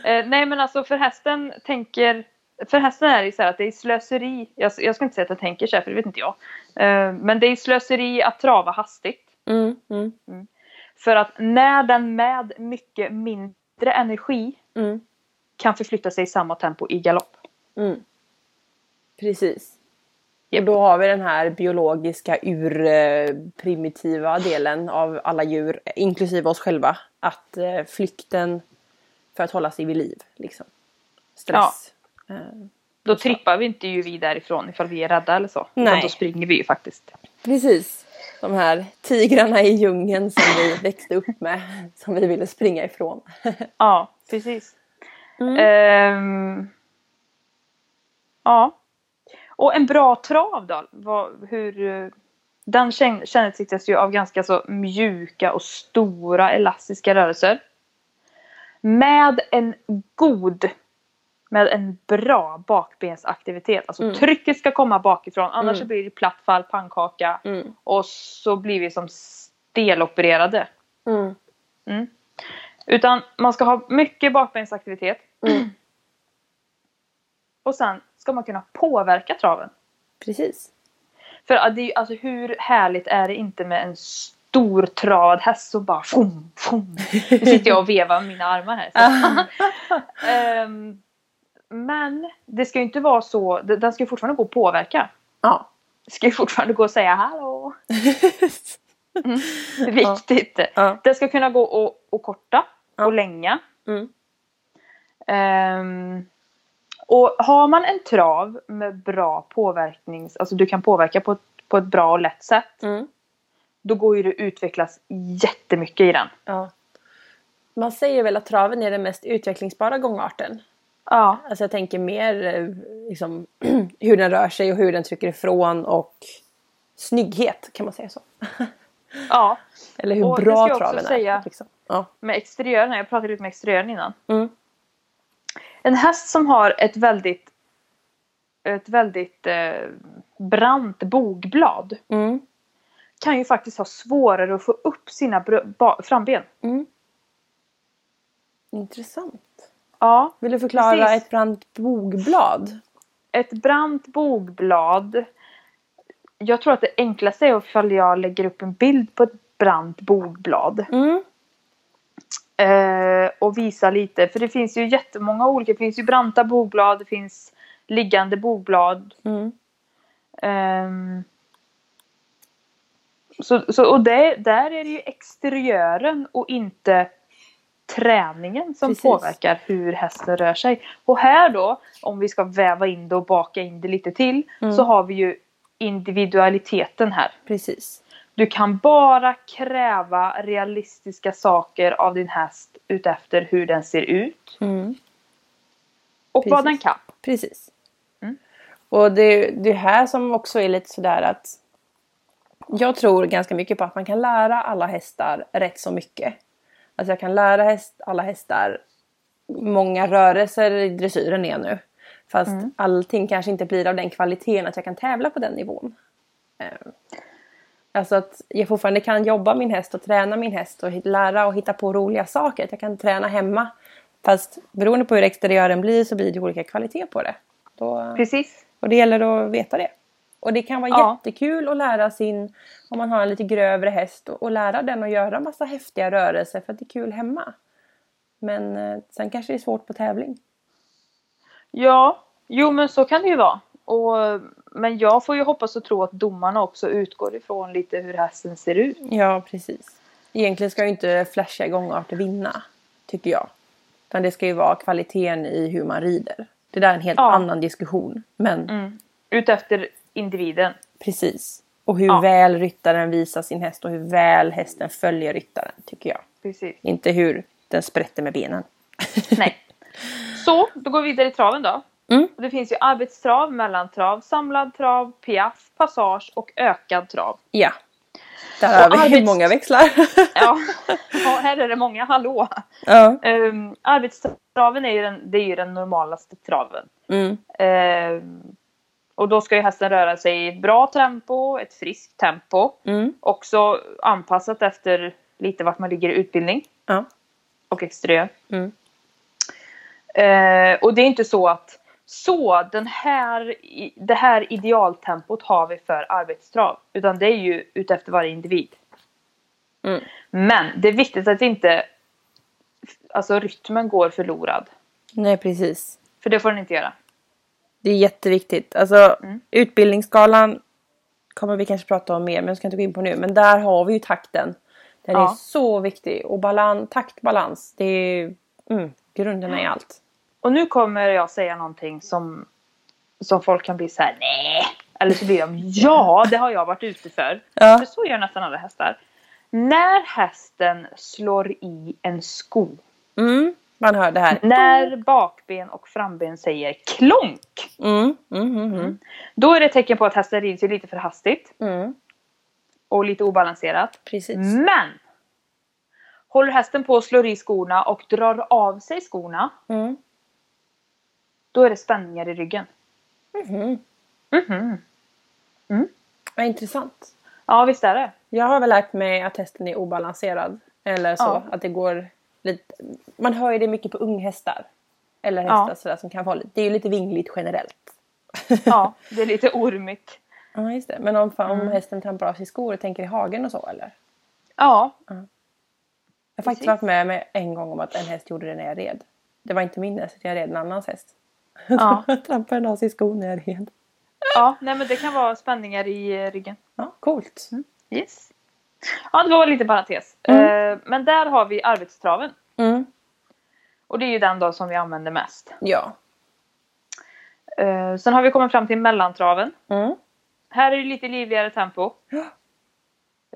Eh, nej, men alltså för hästen tänker... För hästen är det så här att det är slöseri. Jag, jag ska inte säga att jag tänker så här, för det vet inte jag. Eh, men det är slöseri att trava hastigt. Mm, mm, För att när den med mycket mindre energi mm, kan förflytta sig i samma tempo i galopp. mm. Precis. Och då har vi den här biologiska urprimitiva delen av alla djur, inklusive oss själva. Att eh, flykten för att hålla sig vid liv. Liksom. Stress. Eh, Då trippar vi inte ju vi därifrån ifall vi är rädda eller så. Utan Nej. då springer vi ju faktiskt. Precis. De här tigrarna i djungeln som vi växte upp med. Som vi ville springa ifrån. Ja, precis. Mm. Ehm, ja. Och en bra trav då? Vad, hur, den känn- kännetecknas ju av ganska så mjuka och stora elastiska rörelser. Med en god, med en bra bakbensaktivitet. Alltså Mm. trycket ska komma bakifrån annars Mm. så blir det platt fall, pannkaka Mm. och så blir vi som stelopererade. Mm. Mm. Utan man ska ha mycket bakbensaktivitet. Mm. Och sen ska man kunna påverka traven. Precis. För det alltså, hur härligt är det inte med en stor travad häst som bara fum, fum. Nu sitter jag och vevar med mina armar här. Så. Men det ska ju inte vara så, den ska ju fortfarande gå att påverka. Ja. Det ska ju fortfarande gå att säga hallå. Mm, viktigt. ja. Det ska kunna gå att, att korta Ja. och länga. Mm. Ehm, och har man en trav med bra påverknings... Alltså du kan påverka på ett, på ett bra och lätt sätt. Mm. Då går ju det utvecklas jättemycket i den. Ja. Man säger väl att traven är den mest utvecklingsbara gångarten. Ja. Alltså jag tänker mer eh, liksom, hur den rör sig och hur den trycker ifrån och snygghet kan man säga så. ja. Eller hur Och bra traven säga. är. Liksom. Ja. Med exteriören, jag pratade lite med exteriören innan. Mm. En häst som har ett väldigt ett väldigt eh, brant bogblad Mm. kan ju faktiskt ha svårare att få upp sina framben. Mm. Intressant. Ja, Vill du förklara Precis. ett brant bogblad? ett brant bogblad. Jag tror att det enklaste är ifall jag lägger upp en bild på ett brant bogblad. Mm. Eh, och visar lite. För det finns ju jättemånga olika. Det finns ju branta bogblad. Det finns liggande bogblad. Mm. Ehm, så, så, och det, där är det ju exteriören och inte träningen som Precis. påverkar hur hästen rör sig. Och här då, om vi ska väva in det och baka in det lite till, Mm. så har vi ju individualiteten här. Precis. Du kan bara kräva realistiska saker av din häst utefter hur den ser ut Mm. och vad den kan. Precis. Mm. Och det, det här som också är lite sådär att jag tror ganska mycket på att man kan lära alla hästar rätt så mycket. Alltså jag kan lära häst, alla hästar många rörelser i dressyren är nu. Fast Mm. allting kanske inte blir av den kvaliteten att jag kan tävla på den nivån. Eh, Alltså att jag fortfarande kan jobba min häst och träna min häst och lära och hitta på roliga saker. Att jag kan träna hemma. Fast beroende på hur exteriören blir så blir det olika kvalitet på det. Då, Precis. och det gäller att veta det. Och det kan vara Ja. jättekul att lära sin, om man har en lite grövre häst, och, och lära den att göra massa häftiga rörelser för att det är kul hemma. Men eh, sen kanske det är svårt på tävling. Ja, jo men så kan det ju vara. Och, men jag får ju hoppas och tro att domarna också utgår ifrån lite hur hästen ser ut. Ja, precis. Egentligen ska ju inte flashiga gångarter vinna, tycker jag. Utan det ska ju vara kvaliteten i hur man rider. Det där är en helt Ja. annan diskussion. Men Mm. Utefter individen. precis. Och hur Ja. väl ryttaren visar sin häst och hur väl hästen följer ryttaren, tycker jag. Precis. Inte hur den sprätter med benen. Nej. Så, då går vi vidare i traven då. Mm. Det finns ju arbetstrav, mellantrav, samlad trav, piaff, passage och ökad trav. Ja. Där har vi arbets- många växlar. Ja, ja här är det många hallå. ja. Um, arbetstraven är ju den, det är ju den normalaste traven. Mm. Ehm, och då ska ju hästen röra sig i ett bra tempo, ett friskt tempo. Mm. Också anpassat efter lite vart man ligger i utbildning Ja. och exteriör. Mm. Eh, och det är inte så att så den här, det här idealtempot har vi för arbetstrav. Utan det är ju utefter varje individ. Mm. Men det är viktigt att inte alltså rytmen går förlorad. Nej precis. För det får den inte göra. Det är jätteviktigt. Alltså Mm. utbildningsskalan kommer vi kanske prata om mer men jag ska inte gå in på nu. Men där har vi ju takten. Den är Ja. så viktig. Och balans, takt, balans. Det är mm, grunderna i allt. Och nu kommer jag säga någonting som, som folk kan bli så här: nej. Eller så blir de ja, det har jag varit ute för. Ja. För så gör nästan alla hästar. När hästen slår i en sko. Mm, man hör det här. När bakben och framben säger klonk. Mm, mm, mm, mm. Då är det ett tecken på att hästen rider sig lite för hastigt. Mm, Och lite obalanserat. precis. Men! Håller hästen på att slå i skorna och drar av sig skorna. Mm. Då är det spänningar i ryggen. Mhm. Mhm. Vad intressant. Ja, visst är det. Jag har väl lärt mig att hästen är obalanserad. Eller så. Ja. Att det går lite... Man hör ju det mycket på unghästar. Eller Ja. hästar sådär som kan vara lite... Det är ju lite vingligt generellt. Ja, det är lite ormigt. Ja just det. Men om, om Mm. hästen trampar av sig skor och tänker i hagen och så eller? Ja, Jag har faktiskt varit med, med en gång om att en häst gjorde det när jag red. Det var inte min häst, jag red en annans häst. Ja. trampade den av sig skor när jag red. ja nej, men det kan vara spänningar i ryggen. Ja, coolt. Yes. Ja, det var lite parentes. Eh, men där har vi arbetstraven. Mm. Och det är ju den då som vi använder mest. Ja. Eh, sen har vi kommit fram till mellantraven. Mm. Här är det lite livligare tempo. Ja.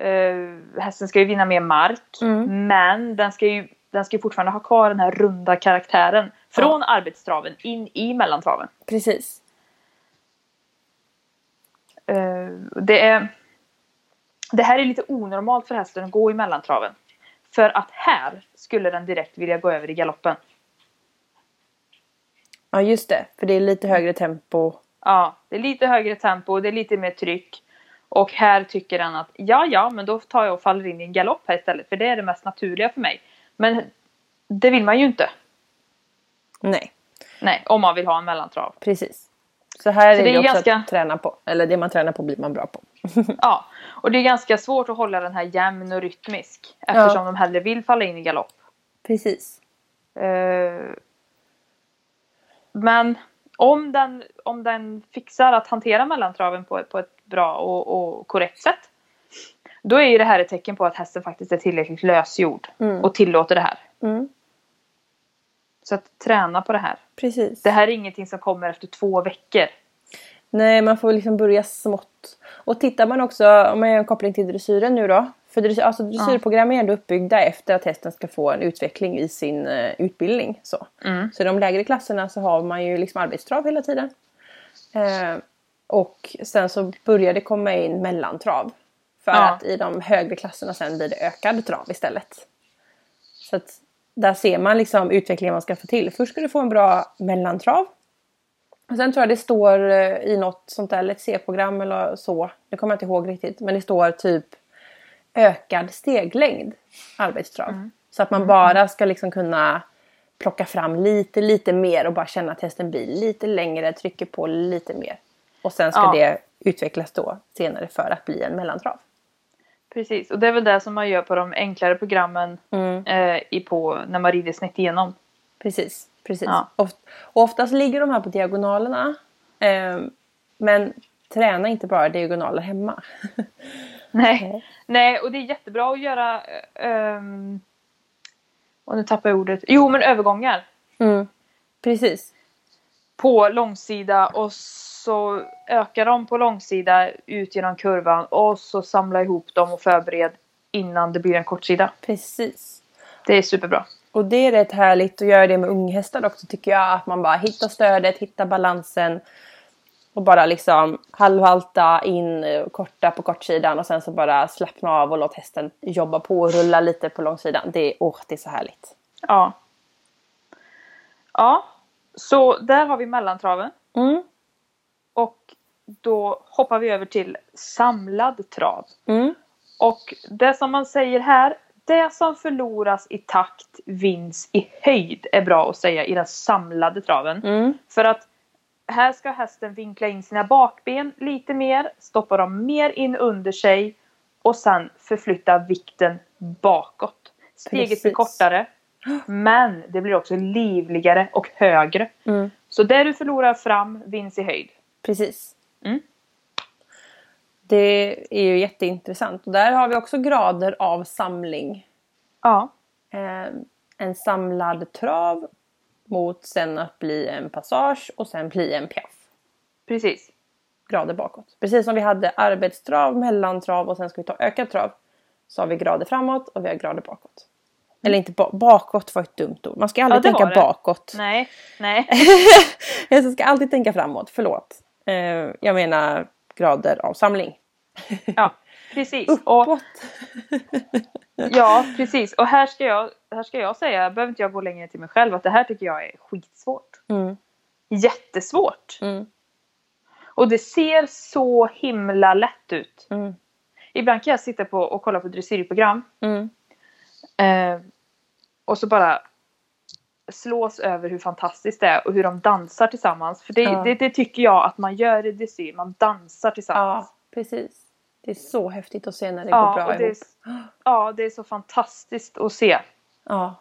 Eh, hästen ska ju vinna mer mark. Mm. Men den ska ju den ska ju fortfarande ha kvar den här runda karaktären. Från arbetstraven in i mellantraven. Precis. Det, är, det här är lite onormalt för hästen att gå i mellantraven. För att här skulle den direkt vilja gå över i galoppen. Ja just det, för det är lite högre tempo. Ja, det är lite högre tempo, det är lite mer tryck. Och här tycker den att ja, ja, men då tar jag och faller in i en galopp här istället. För det är det mest naturliga för mig. Men det vill man ju inte. Nej, Nej, om man vill ha en mellantrav. precis. Så här Så är det det, också ganska- att träna på. Eller det man tränar på blir man bra på. Ja, och det är ganska svårt att hålla den här jämn och rytmisk. Eftersom de hellre vill falla in i galopp. Precis. Eh, men om den, om den fixar att hantera mellantraven på, på ett bra och, och korrekt sätt. Då är ju det här ett tecken på att hästen faktiskt är tillräckligt lösgjord. Mm. Och tillåter det här. Mm. Så att träna på det här. Precis. Det här är ingenting som kommer efter två veckor. Nej, man får liksom börja smått. Och tittar man också, om man gör en koppling till dressyren nu då. För dressyr, alltså dressyrprogram är ändå uppbyggda efter att hästen ska få en utveckling i sin eh, utbildning. Så. Mm. så i de lägre klasserna så har man ju liksom arbetstrav hela tiden. Eh, och sen så börjar det komma in mellantrav. För Ja. att i de högre klasserna sen blir det ökad trav istället. Så att där ser man liksom utvecklingen man ska få till. Först ska du få en bra mellantrav. Och sen tror jag det står eh, i något sånt där Let's Se-program eller så. Det kommer jag inte ihåg riktigt. Men det står typ ökad steglängd arbetstrav. Så att man bara ska liksom kunna plocka fram lite, lite mer och bara känna att hästen blir lite längre, trycker på lite mer. Och sen ska Ja. det utvecklas då senare för att bli en mellantrav. Precis, och det är väl det som man gör på de enklare programmen Mm. eh, i på, när man rider snett igenom. Precis, precis. Ja. Oft, oftast ligger de här på diagonalerna. ehm, men träna inte bara diagonaler hemma. Nej. Nej. Nej, och det är jättebra att göra... Um, och nu tappar jag ordet. Jo, men övergångar. Mm. Precis. På långsida och så ökar de på långsida ut genom kurvan och så samla ihop dem och förbered innan det blir en kortsida. Precis. Det är superbra. Och det är rätt härligt att göra det med unghästar också tycker jag. Att man bara hittar stödet, hittar balansen. Och bara liksom halvhalta in, korta på kortsidan och sen så bara slappna av och låt hästen jobba på och rulla lite på långsidan. Det är, åh, det är så härligt. Ja. Ja, så där har vi mellantraven. Mm. Och då hoppar vi över till samlad trav. Mm. Och det som man säger här, det som förloras i takt vinns i höjd är bra att säga i den samlade traven. Mm. För att här ska hästen vinkla in sina bakben lite mer, stoppa dem mer in under sig och sen förflytta vikten bakåt. Steget blir Precis. kortare men det blir också livligare och högre. Mm. Så det du förlorar fram vinns i höjd. Precis. Mm. Det är ju jätteintressant. Och där har vi också grader av samling. Ja, Eh, en samlad trav mot sen att bli en passage och sen bli en piaff. precis. Grader bakåt. Precis som vi hade arbetstrav, mellantrav och sen ska vi ta ökad trav. Så har vi grader framåt och vi har grader bakåt. Eller inte ba- bakåt var ett dumt ord. Man ska aldrig Ja, tänka bakåt. Nej, nej. Jag ska alltid tänka framåt, förlåt. Eh, jag menar grader av samling. Ja, precis. Och, Uppåt. ja, precis. Och här ska, jag, här ska jag säga, behöver inte jag gå längre till mig själv, att det här tycker jag är skitsvårt. Mm. Jättesvårt. Mm. Och det ser så himla lätt ut. Mm. Ibland kan jag sitta på och kolla på dressyrprogram Mm. eh, och så bara slås över hur fantastiskt det är och hur de dansar tillsammans. För det, Ja. det, det tycker jag att man gör i dressyr, man dansar tillsammans. Ja, precis. Det är så häftigt att se när det går Ja, bra och det ihop. är, ja, det är så fantastiskt att se. Ja.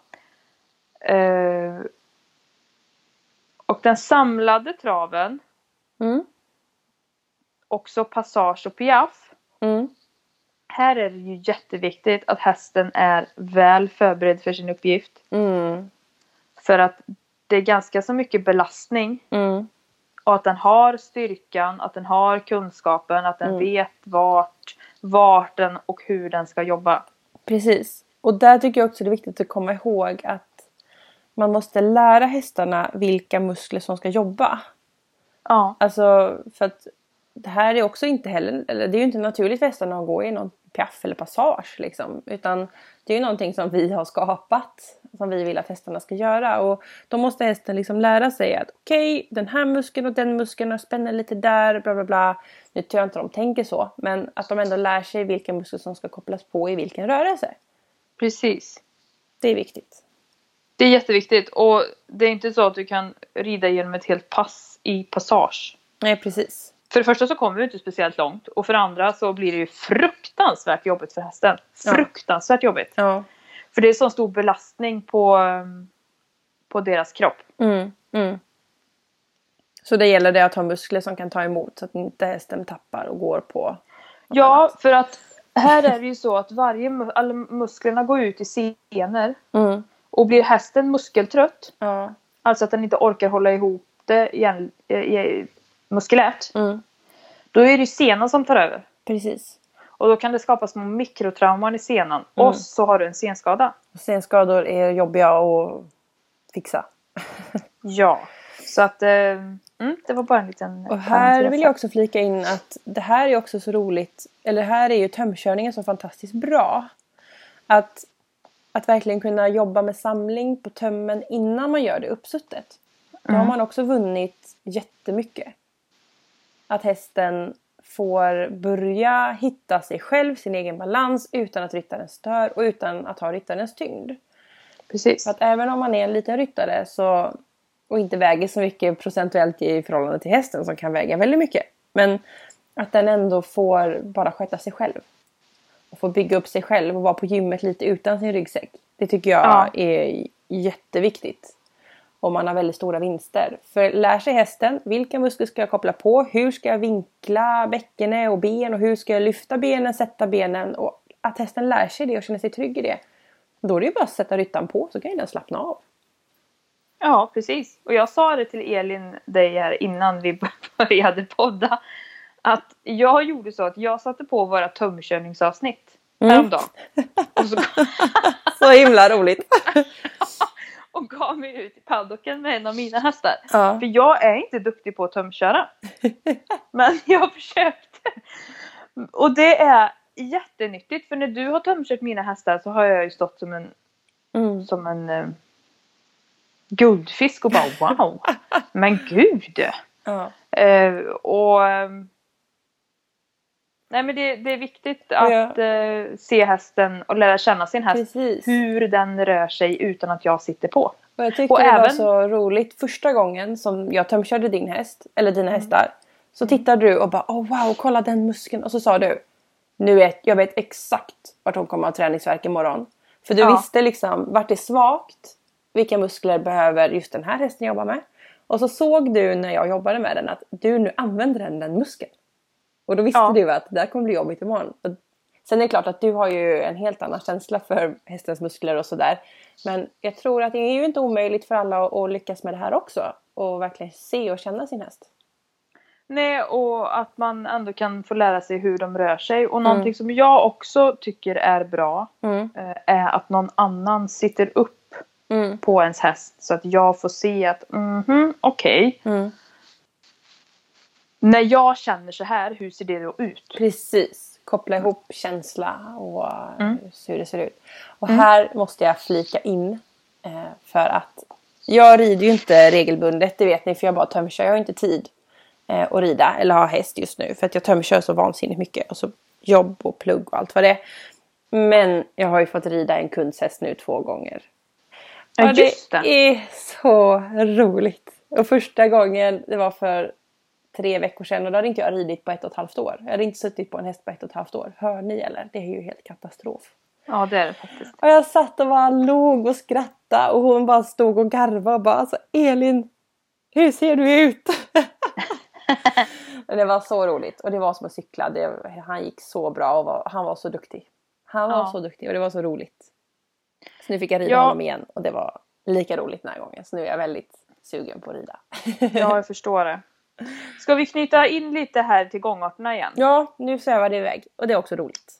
Eh, och den samlade traven, Mm. också passage och piaff. Mm. Här är det ju jätteviktigt att hästen är väl förberedd för sin uppgift. Mm. För att det är ganska så mycket belastning. Mm. Och att den har styrkan, att den har kunskapen, att den Mm. vet vart, vart den och hur den ska jobba. Precis. Och där tycker jag också det är viktigt att komma ihåg att man måste lära hästarna vilka muskler som ska jobba. Ja, Alltså för att det här är också inte heller, eller det är ju inte naturligt för hästarna att gå i någon piaff eller passage liksom. Utan det är ju någonting som vi har skapat. Som vi vill att hästarna ska göra. Och då måste hästen liksom lära sig att okej, den här muskeln och den muskeln och spänner lite där, bla bla bla. Nu tror jag inte de tänker så. Men att de ändå lär sig vilken muskel som ska kopplas på i vilken rörelse. precis. Det är viktigt. Det är jätteviktigt och det är inte så att du kan rida genom ett helt pass i passage. Nej, precis. För det första så kommer du inte speciellt långt och för det andra så blir det ju fruktansvärt jobbigt för hästen. Ja. Fruktansvärt jobbigt. Ja. För det är så stor belastning på, um, på deras kropp. Mm, mm. Så det gäller det att ha muskler som kan ta emot så att inte hästen tappar och går på. Ja, för att här är det ju så att varje alla musklerna går ut i senor. Mm. Och blir hästen muskeltrött, Ja. alltså att den inte orkar hålla ihop det igen, eh, muskulärt. Mm. Då är det senan som tar över. Precis. Och då kan det skapas små mikrotrauman i senan. Mm. Och så har du en senskada. Senskador är jobbiga att fixa. Ja. Så att, eh, mm, det var bara en liten Och här vill jag också flika in att det här är också så roligt. Eller här är ju tömkörningen så fantastiskt bra. Att, att verkligen kunna jobba med samling på tömmen innan man gör det uppsuttet. Då har Mm. man också vunnit jättemycket. Att hästen får börja hitta sig själv, sin egen balans utan att ryttaren stör och utan att ha ryttarens tyngd. Precis. För att även om man är en liten ryttare så, och inte väger så mycket procentuellt i förhållande till hästen som kan väga väldigt mycket. Men att den ändå får bara sköta sig själv. Och få bygga upp sig själv och vara på gymmet lite utan sin ryggsäck. Det tycker jag Ja. är jätteviktigt. Om man har väldigt stora vinster. För lär sig hästen, vilka muskler ska jag koppla på? Hur ska jag vinkla bäckenet och ben? Och hur ska jag lyfta benen, sätta benen? Och att hästen lär sig det och känner sig trygg i det. Då är det ju bara att sätta ryttaren på så kan ju den slappna av. Ja, precis. Och jag sa det till Elin, dig här innan vi började podda. Att jag gjorde så att jag satte på våra tömkörningsavsnitt Mm. häromdagen. Så, Så himla roligt! och gav mig ut i paddocken med en av mina hästar. Ja. För jag är inte duktig på att tömköra. Men jag försökte. Och det är jättenyttigt för när du har tömkört mina hästar så har jag ju stått som en, Mm. som en eh, guldfisk och bara wow. Men gud! Ja. Eh, och ehm, Nej men det, det är viktigt att eh, se hästen och lära känna sin häst. Precis. Hur den rör sig utan att jag sitter på. Och jag tyckte Och det var även- så roligt första gången som jag tömkörde din häst, eller dina hästar. Så tittade du och bara oh, wow, kolla den muskeln. Och så sa du nu vet, jag vet exakt vart hon kommer ha träningsvärk imorgon. För du Ja. visste liksom vart det är svagt, vilka muskler behöver just den här hästen jobba med. Och så såg du när jag jobbade med den att du nu använder den, den muskeln. Och då visste Ja. du att det här kommer bli jobbigt imorgon. Och sen är det klart att du har ju en helt annan känsla för hästens muskler och sådär. Men jag tror att det är ju inte omöjligt för alla att, lyckas med det här också. Och verkligen se och känna sin häst. Nej, och att man ändå kan få lära sig hur de rör sig. Och någonting som jag också tycker är bra Mm. eh, är att någon annan sitter upp Mm. på ens häst så att jag får se att mhm, okej. Mm. När jag känner så här, hur ser det då ut? Precis. Koppla ihop känsla och Mm. eh, hur det ser ut. Och här måste jag flika in. Eh, för att jag rider ju inte regelbundet, det vet ni, för jag bara tömkör. Jag har inte tid eh, att rida eller ha häst just nu. För att jag tömkör så vansinnigt mycket. Och så jobb och plugg och allt vad det är. Men jag har ju fått rida en kundshäst nu två gånger. Ja, just det det. är så roligt. Och första gången, det var för tre veckor sedan och då hade inte jag ridit på ett och ett halvt år. Jag hade inte suttit på en häst på ett och ett halvt år. Hör ni eller? Det är ju helt katastrof. Ja, det är det faktiskt. Och jag satt och bara log och skrattade och hon bara stod och garvade och bara alltså Elin, hur ser du ut? Det var så roligt och det var som att cykla. Det, han gick så bra och var, han var så duktig. Han var Ja. så duktig och det var så roligt. Så nu fick jag rida Ja. honom igen och det var lika roligt den här gången. Så nu är jag väldigt sugen på att rida. Ja, jag förstår det. Ska vi knyta in lite här till gångarterna igen? ja, nu svävar det iväg och det är också roligt.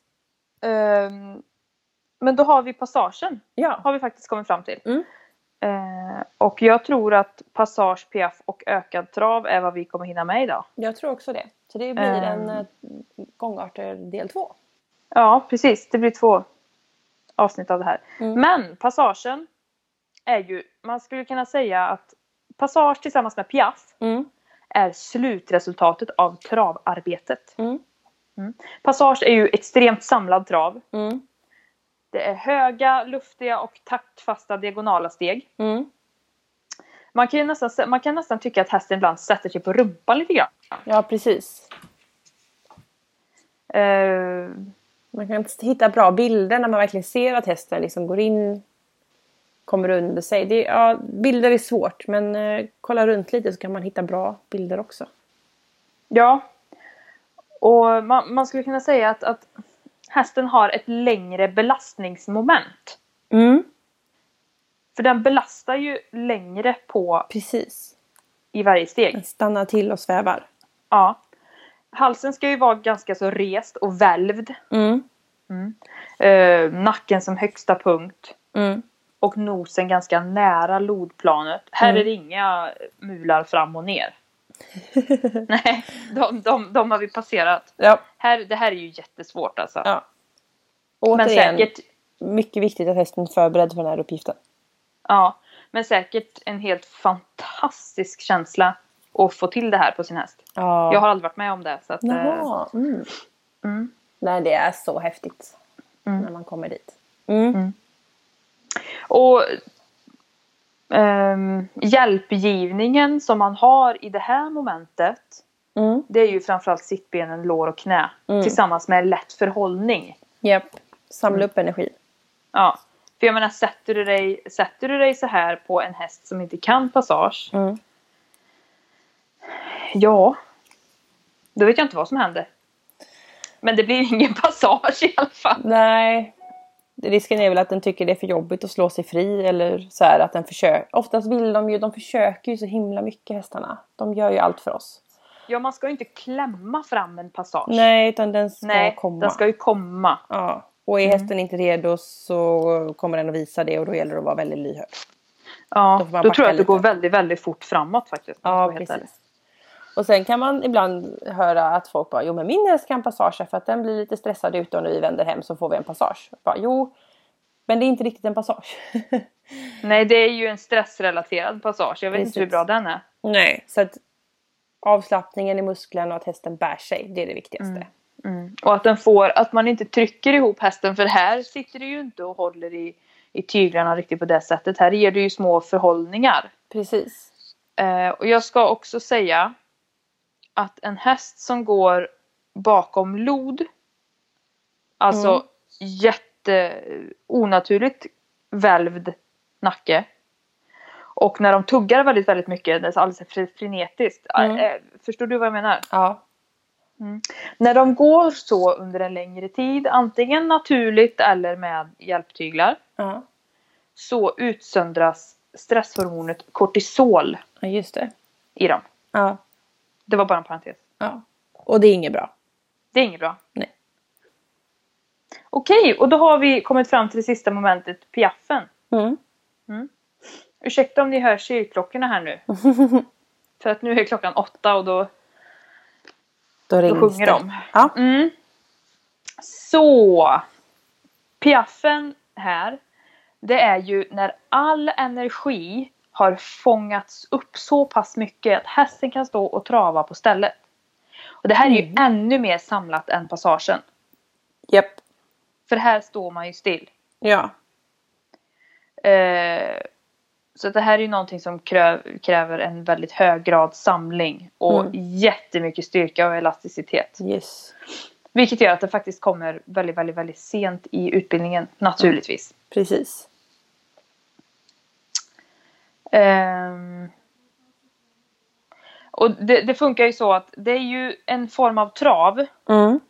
Ehm, men då har vi passagen. Ja. Har vi faktiskt kommit fram till. Mm. Eh, och jag tror att passage, piaff och ökad trav är vad vi kommer hinna med idag. Jag tror också det. Så det blir Ehm. en eh, gångarter del två. Ja, precis. Det blir två avsnitt av det här. Mm. Men passagen är ju, man skulle kunna säga att passage tillsammans med piaff Mm. Är slutresultatet av travarbetet. Mm. Passage är ju extremt samlad trav. Mm. Det är höga, luftiga och taktfasta diagonala steg. Mm. Man kan, ju nästan, man kan nästan tycka att hästen ibland sätter sig på rumpan lite grann. Ja, precis. Eh, Man kan hitta bra bilder när man verkligen ser att hästen liksom går in, kommer under sig. Det, ja, bilder är svårt men eh, kolla runt lite så kan man hitta bra bilder också. ja. Och man, man skulle kunna säga att, att hästen har ett längre belastningsmoment. Mm. För den belastar ju längre på Precis. i varje steg. Den stannar till och svävar. Ja. Halsen ska ju vara ganska så rest och välvd. Mm. Eh, nacken som högsta punkt. Mm. Och nosen ganska nära lodplanet. Här Mm. är det inga mular fram och ner. Nej, de, de, de har vi passerat. Ja. Här, det här är ju jättesvårt alltså. ja. men Återigen, säkert, mycket viktigt att hästen är förberedd för den här uppgiften. ja, men säkert en helt fantastisk känsla att få till det här på sin häst. Ja. Jag har aldrig varit med om det. Så att, eh, Jaha. Mm. mm. Nej, det är så häftigt Mm. när man kommer dit. Mm. Och ehm, hjälpgivningen som man har i det här momentet Mm. det är ju framförallt sittbenen, lår och knä Mm. tillsammans med lätt förhållning. Japp. Samla upp energi. Ja. För jag menar, sätter du, dig, sätter du dig så här på en häst som inte kan passage, Mm. ja, då vet jag inte vad som händer. Men det blir ingen passage i alla fall. Nej. Risken är väl att den tycker det är för jobbigt att slå sig fri eller så här att den försöker. Oftast vill de ju, de försöker ju så himla mycket hästarna. De gör ju allt för oss. Ja, man ska ju inte klämma fram en passage. Nej, utan den ska Nej, komma. den ska ju komma. Ja. Och är hästen inte redo så kommer den att visa det och då gäller det att vara väldigt lyhörd. Ja, Då då tror jag att det lite. går väldigt, väldigt fort framåt faktiskt. Ja, precis. Och sen kan man ibland höra att folk bara, jo men min häst kan passage för att den blir lite stressad ute och när vi vänder hem så får vi en passage. Bara, jo, men det är inte riktigt en passage. Nej, det är ju en stressrelaterad passage. Jag vet inte Precis. hur bra den är. Nej, så att avslappningen i musklerna och att hästen bär sig, det är det viktigaste. Mm. Och att den får, att man inte trycker ihop hästen för här sitter det ju inte och håller i, i tyglarna riktigt på det sättet. Här ger det ju små förhållningar. Precis. Eh, och jag ska också säga att en häst som går bakom lod, alltså Mm. jätte onaturligt välvd nacke. Och när de tuggar väldigt, väldigt mycket, det är alldeles fre- frenetiskt. Mm. Eh, förstår du vad jag menar? Ja. När de går så under en längre tid, antingen naturligt eller med hjälptyglar, Ja. så utsöndras stresshormonet kortisol ja, i dem. Ja. Det var bara en parentes. ja. Och det är inget bra. Det är inget bra. Nej. Okej, och då har vi kommit fram till det sista momentet, piaffen. Mm. Ursäkta om ni hör kyrkklockorna här nu. För att nu är klockan åtta och då, Då då sjunger det. de. Ja. Mm. Så. Piaffen här. Det är ju när all energi har fångats upp så pass mycket att hästen kan stå och trava på stället. Och det här är ju Mm. ännu mer samlat än passagen. Japp. För här står man ju still. Ja. Eh, så det här är ju någonting som kräver en väldigt hög grad samling och Mm. jättemycket styrka och elasticitet. Yes. Vilket gör att det faktiskt kommer väldigt, väldigt, väldigt sent i utbildningen naturligtvis. Precis. Ehm, och det, det funkar ju så att det är ju en form av trav Mm.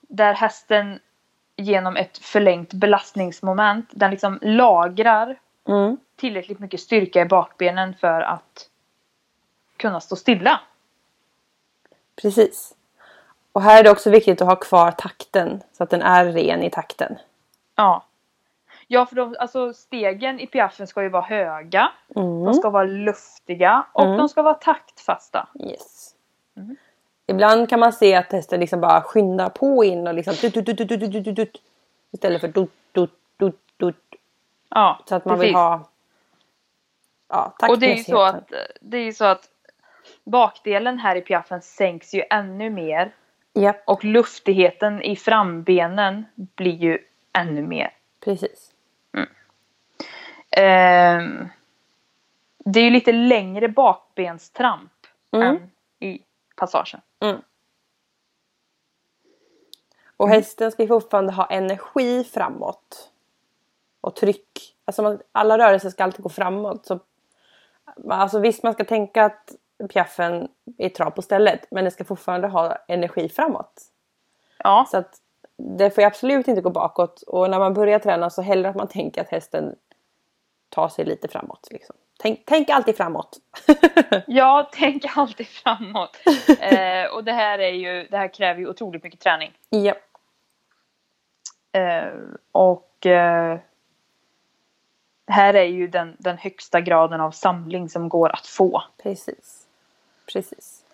där hästen genom ett förlängt belastningsmoment, den liksom lagrar Mm. tillräckligt mycket styrka i bakbenen för att kunna stå stilla. Precis. Och här är det också viktigt att ha kvar takten så att den är ren i takten. Ja. Ja, för de, alltså stegen i piaffen ska ju vara höga, Mm. de ska vara luftiga och Mm. de ska vara taktfasta. Yes. Mm. Ibland kan man se att hästen liksom bara skyndar på in och liksom dut, dut, dut, dut, istället för dut, dut, dut, dut. Ja, Så att man vill precis. ha ja, Och det är ju så att, det är ju så att bakdelen här i piaffen sänks ju ännu mer Japp, och luftigheten i frambenen blir ju ännu mer. precis. Ehm, det är ju lite längre bakbenstramp Mm. än i passagen. Och Mm. hästen ska ju fortfarande ha energi framåt. Och tryck. Alltså alla rörelser ska alltid gå framåt. Så, alltså visst man ska tänka att piaffen är trav på stället. Men det ska fortfarande ha energi framåt. Ja, Så att det får ju absolut inte gå bakåt. Och när man börjar träna så hellre att man tänker att hästen tar sig lite framåt. Liksom. Tänk, tänk alltid framåt. jag tänker alltid framåt. Eh, och det här, är ju, det här kräver ju otroligt mycket träning. ja, Eh, och eh, här är ju den, den högsta graden av samling som går att få. precis. Precis.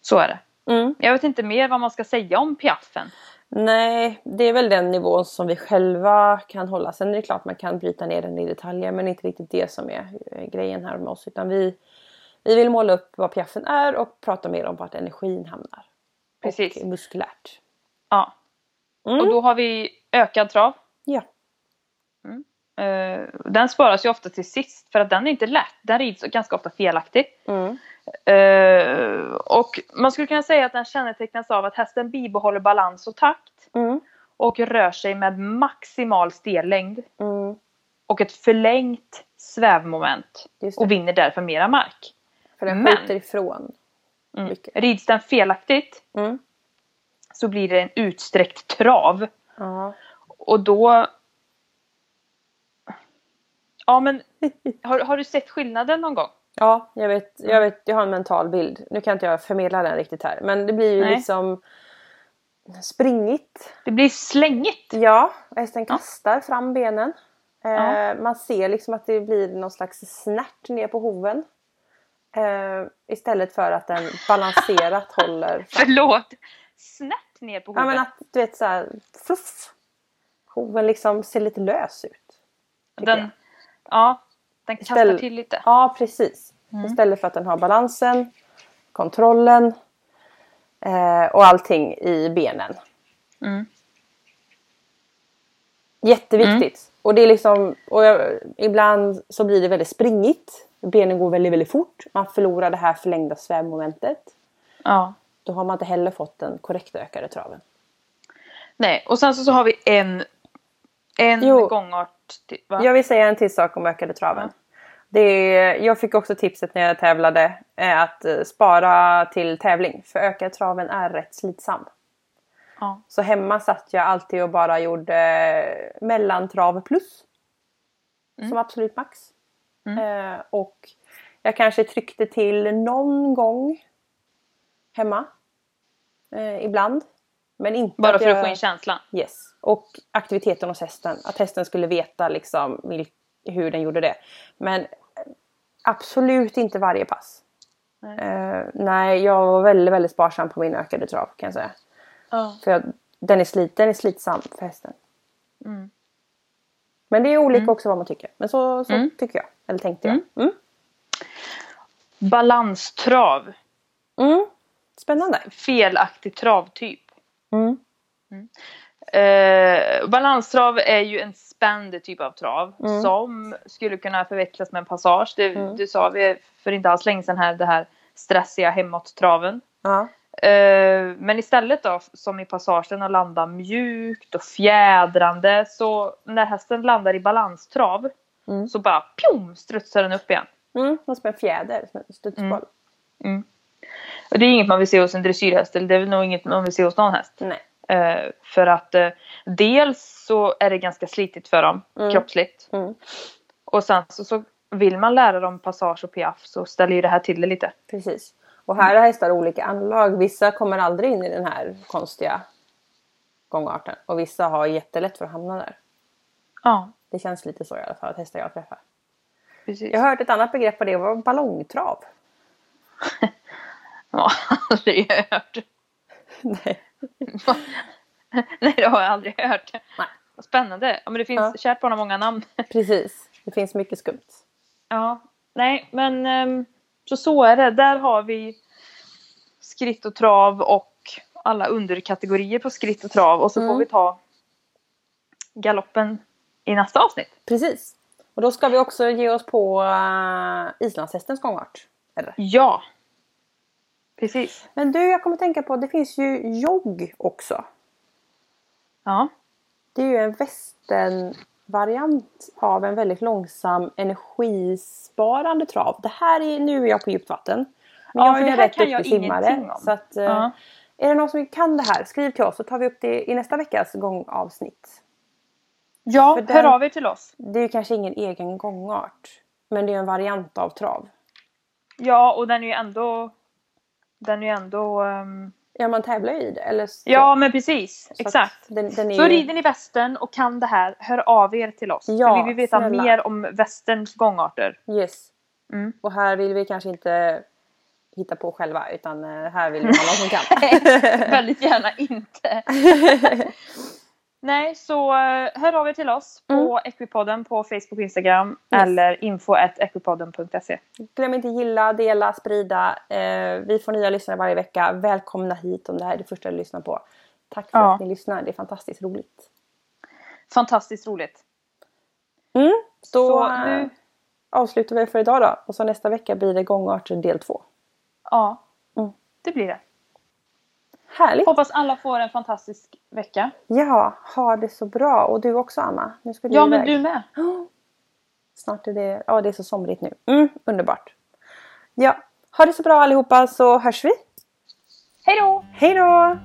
Så är det. Mm. Jag vet inte mer vad man ska säga om piaffen. Nej, det är väl den nivån som vi själva kan hålla. Sen är det klart man kan bryta ner den i detaljer men inte riktigt det som är eh, grejen här med oss. Utan vi, vi vill måla upp vad piaffen är och prata mer om vart energin hamnar. Precis. Och muskulärt. Ja. Mm. Och då har vi ökad trav. Ja. Eh, den sparas ju ofta till sist för att den är inte lätt. Den rids ganska ofta felaktigt. Mm. Eh, och man skulle kunna säga att den kännetecknas av att hästen bibehåller balans och takt Mm. och rör sig med maximal stellängd Mm. och ett förlängt svävmoment och vinner därför mera mark. För den men- skjuter ifrån. Mm. Rids den felaktigt Mm. så blir det en utsträckt trav Ja. och då Ja men har, har du sett skillnaden någon gång? Ja, jag vet, jag vet, jag har en mental bild. Nu kan inte jag förmedla den riktigt här. Men det blir ju Nej. liksom springigt. Det blir slängigt. Ja, hästen kastar fram benen. Eh, Ja. Man ser liksom att det blir någon slags snärt ner på hoven. Eh, istället för att den balanserat håller fram. Förlåt. Snett ner på Ja huvudet. men att du vet såhär fluff. Hoven liksom ser lite lös ut. jag. den, ja, den kastar Ställ- till lite. Ja precis. Mm. Istället för att den har balansen, kontrollen Eh, och allting i benen. Mm. Jätteviktigt. Och det är liksom, och jag, ibland så blir det väldigt springigt. Benen går väldigt, väldigt fort. Man förlorar det här förlängda svävmomentet. Ja. Då har man inte heller fått den korrekt ökade traven. Nej, och sen så, så har vi en, en Jo. gångart. Va? Jag vill säga en till sak om ökade traven. Det är, jag fick också tipset när jag tävlade eh, att eh, spara till tävling. För ökad traven är rätt slitsam. Ja. Så hemma satt jag alltid och bara gjorde eh, mellantrav plus. Som absolut max. Mm. Eh, och jag kanske tryckte till någon gång hemma. Eh, ibland. Men inte Bara att för jag... att få in känslan. Yes. Och aktiviteten hos hästen. Att hästen skulle veta liksom vilk, hur den gjorde det. Men eh, absolut inte varje pass. Nej. Eh, nej, jag var väldigt, väldigt sparsam på min ökade trav kan jag säga. Ja. För jag, den, är slit, den är slitsam för hästen. Mm. Men det är olika också vad man tycker. Men så, så Mm. tycker jag. Eller tänkte jag. Mm. Balanstrav. Mm. Spännande. Felaktig travtyp. Mm. Eh, balanstrav är ju en spänd typ av trav Mm. som skulle kunna förväxlas med en passage. Det, Mm. det sa vi för inte alls länge sedan här, det här stressiga hemåt-traven. Ja. Eh, men istället då, som i passagen, att landa mjukt och fjädrande. Så när hästen landar i balanstrav Mm. så bara pjom, strutsar den upp igen. Mm. Som en fjäder. Som en studsboll. Och det är inget man vill se hos en dressyrhäst, eller det är väl nog inget man vill se hos någon häst. Nej. Eh, för att eh, dels så är det ganska slitigt för dem, Mm. kroppsligt. Mm. Och sen så, så vill man lära dem passage och piaff så ställer ju det här till det lite. Precis. Och här har hästar olika anlag. Vissa kommer aldrig in i den här konstiga gångarten. Och vissa har jättelätt för att hamna där. Ja, Det känns lite så i alla fall att hästar jag träffar. precis. Jag har hört ett annat begrepp på det. var ballongtrav. Ja, aldrig hört. Nej. Nej, det har jag aldrig hört. Nej. Vad Spännande. Ja, men det finns, Ja. kärt barn har många namn. Precis. Det finns mycket skumt. Ja, nej, men ehm, så så är det. Där har vi skritt och trav och alla underkategorier på skritt och trav. Och så Mm. får vi ta galoppen i nästa avsnitt. Precis. Och då ska vi också ge oss på uh, islandshästens gångart. Eller? Ja. Precis. Men du, jag kommer att tänka på det finns ju jogg också. Ja. Det är ju en västernvariant av en väldigt långsam energisparande trav. Det här är, nu är jag på djupt vatten. Men Ja, jag är en rätt duktig simmare. ingenting om. Så att, eh, Ja. Är det någon som kan det här, skriv till oss så tar vi upp det i nästa veckas gångavsnitt. Ja, För den- hör av er till oss. Det är ju kanske ingen egen gångart. Men det är en variant av trav. Ja, och den är ju ändå... Den är ju ändå... ehm, Ja, man tävlar ju i det. Eller så. Ja, men precis. Så Exakt. Den, den är Så ju... rider ni västern och kan det här, hör av er till oss. Ja, för vi vill veta snälla. mer om västerns gångarter. Yes. Mm. Och här vill vi kanske inte hitta på själva utan eh, här vill vi ha någon som kan. Väldigt gärna inte. Nej, så eh, hör av er till oss på Equipodden på Facebook och Instagram Yes. eller info.equipodden.se. Glöm inte gilla, dela, sprida. Eh, vi får nya lyssnare varje vecka. Välkomna hit om det här är det första du lyssnar på. Tack för Ja. att ni lyssnar. Det är fantastiskt roligt. Fantastiskt roligt. Mm. Då Så eh, nu, avslutar vi för idag då. Och så nästa vecka blir det gångarter del två. ja, Mm. det blir det. Härligt! Hoppas alla får en fantastisk vecka. Ja, ha det så bra. Och du också Anna. Nu ska du Ja, men iväg. du med. Snart är det, ja det är så somrigt nu. Mm, underbart. Ja, ha det så bra allihopa så hörs vi. Hej då! Hej då!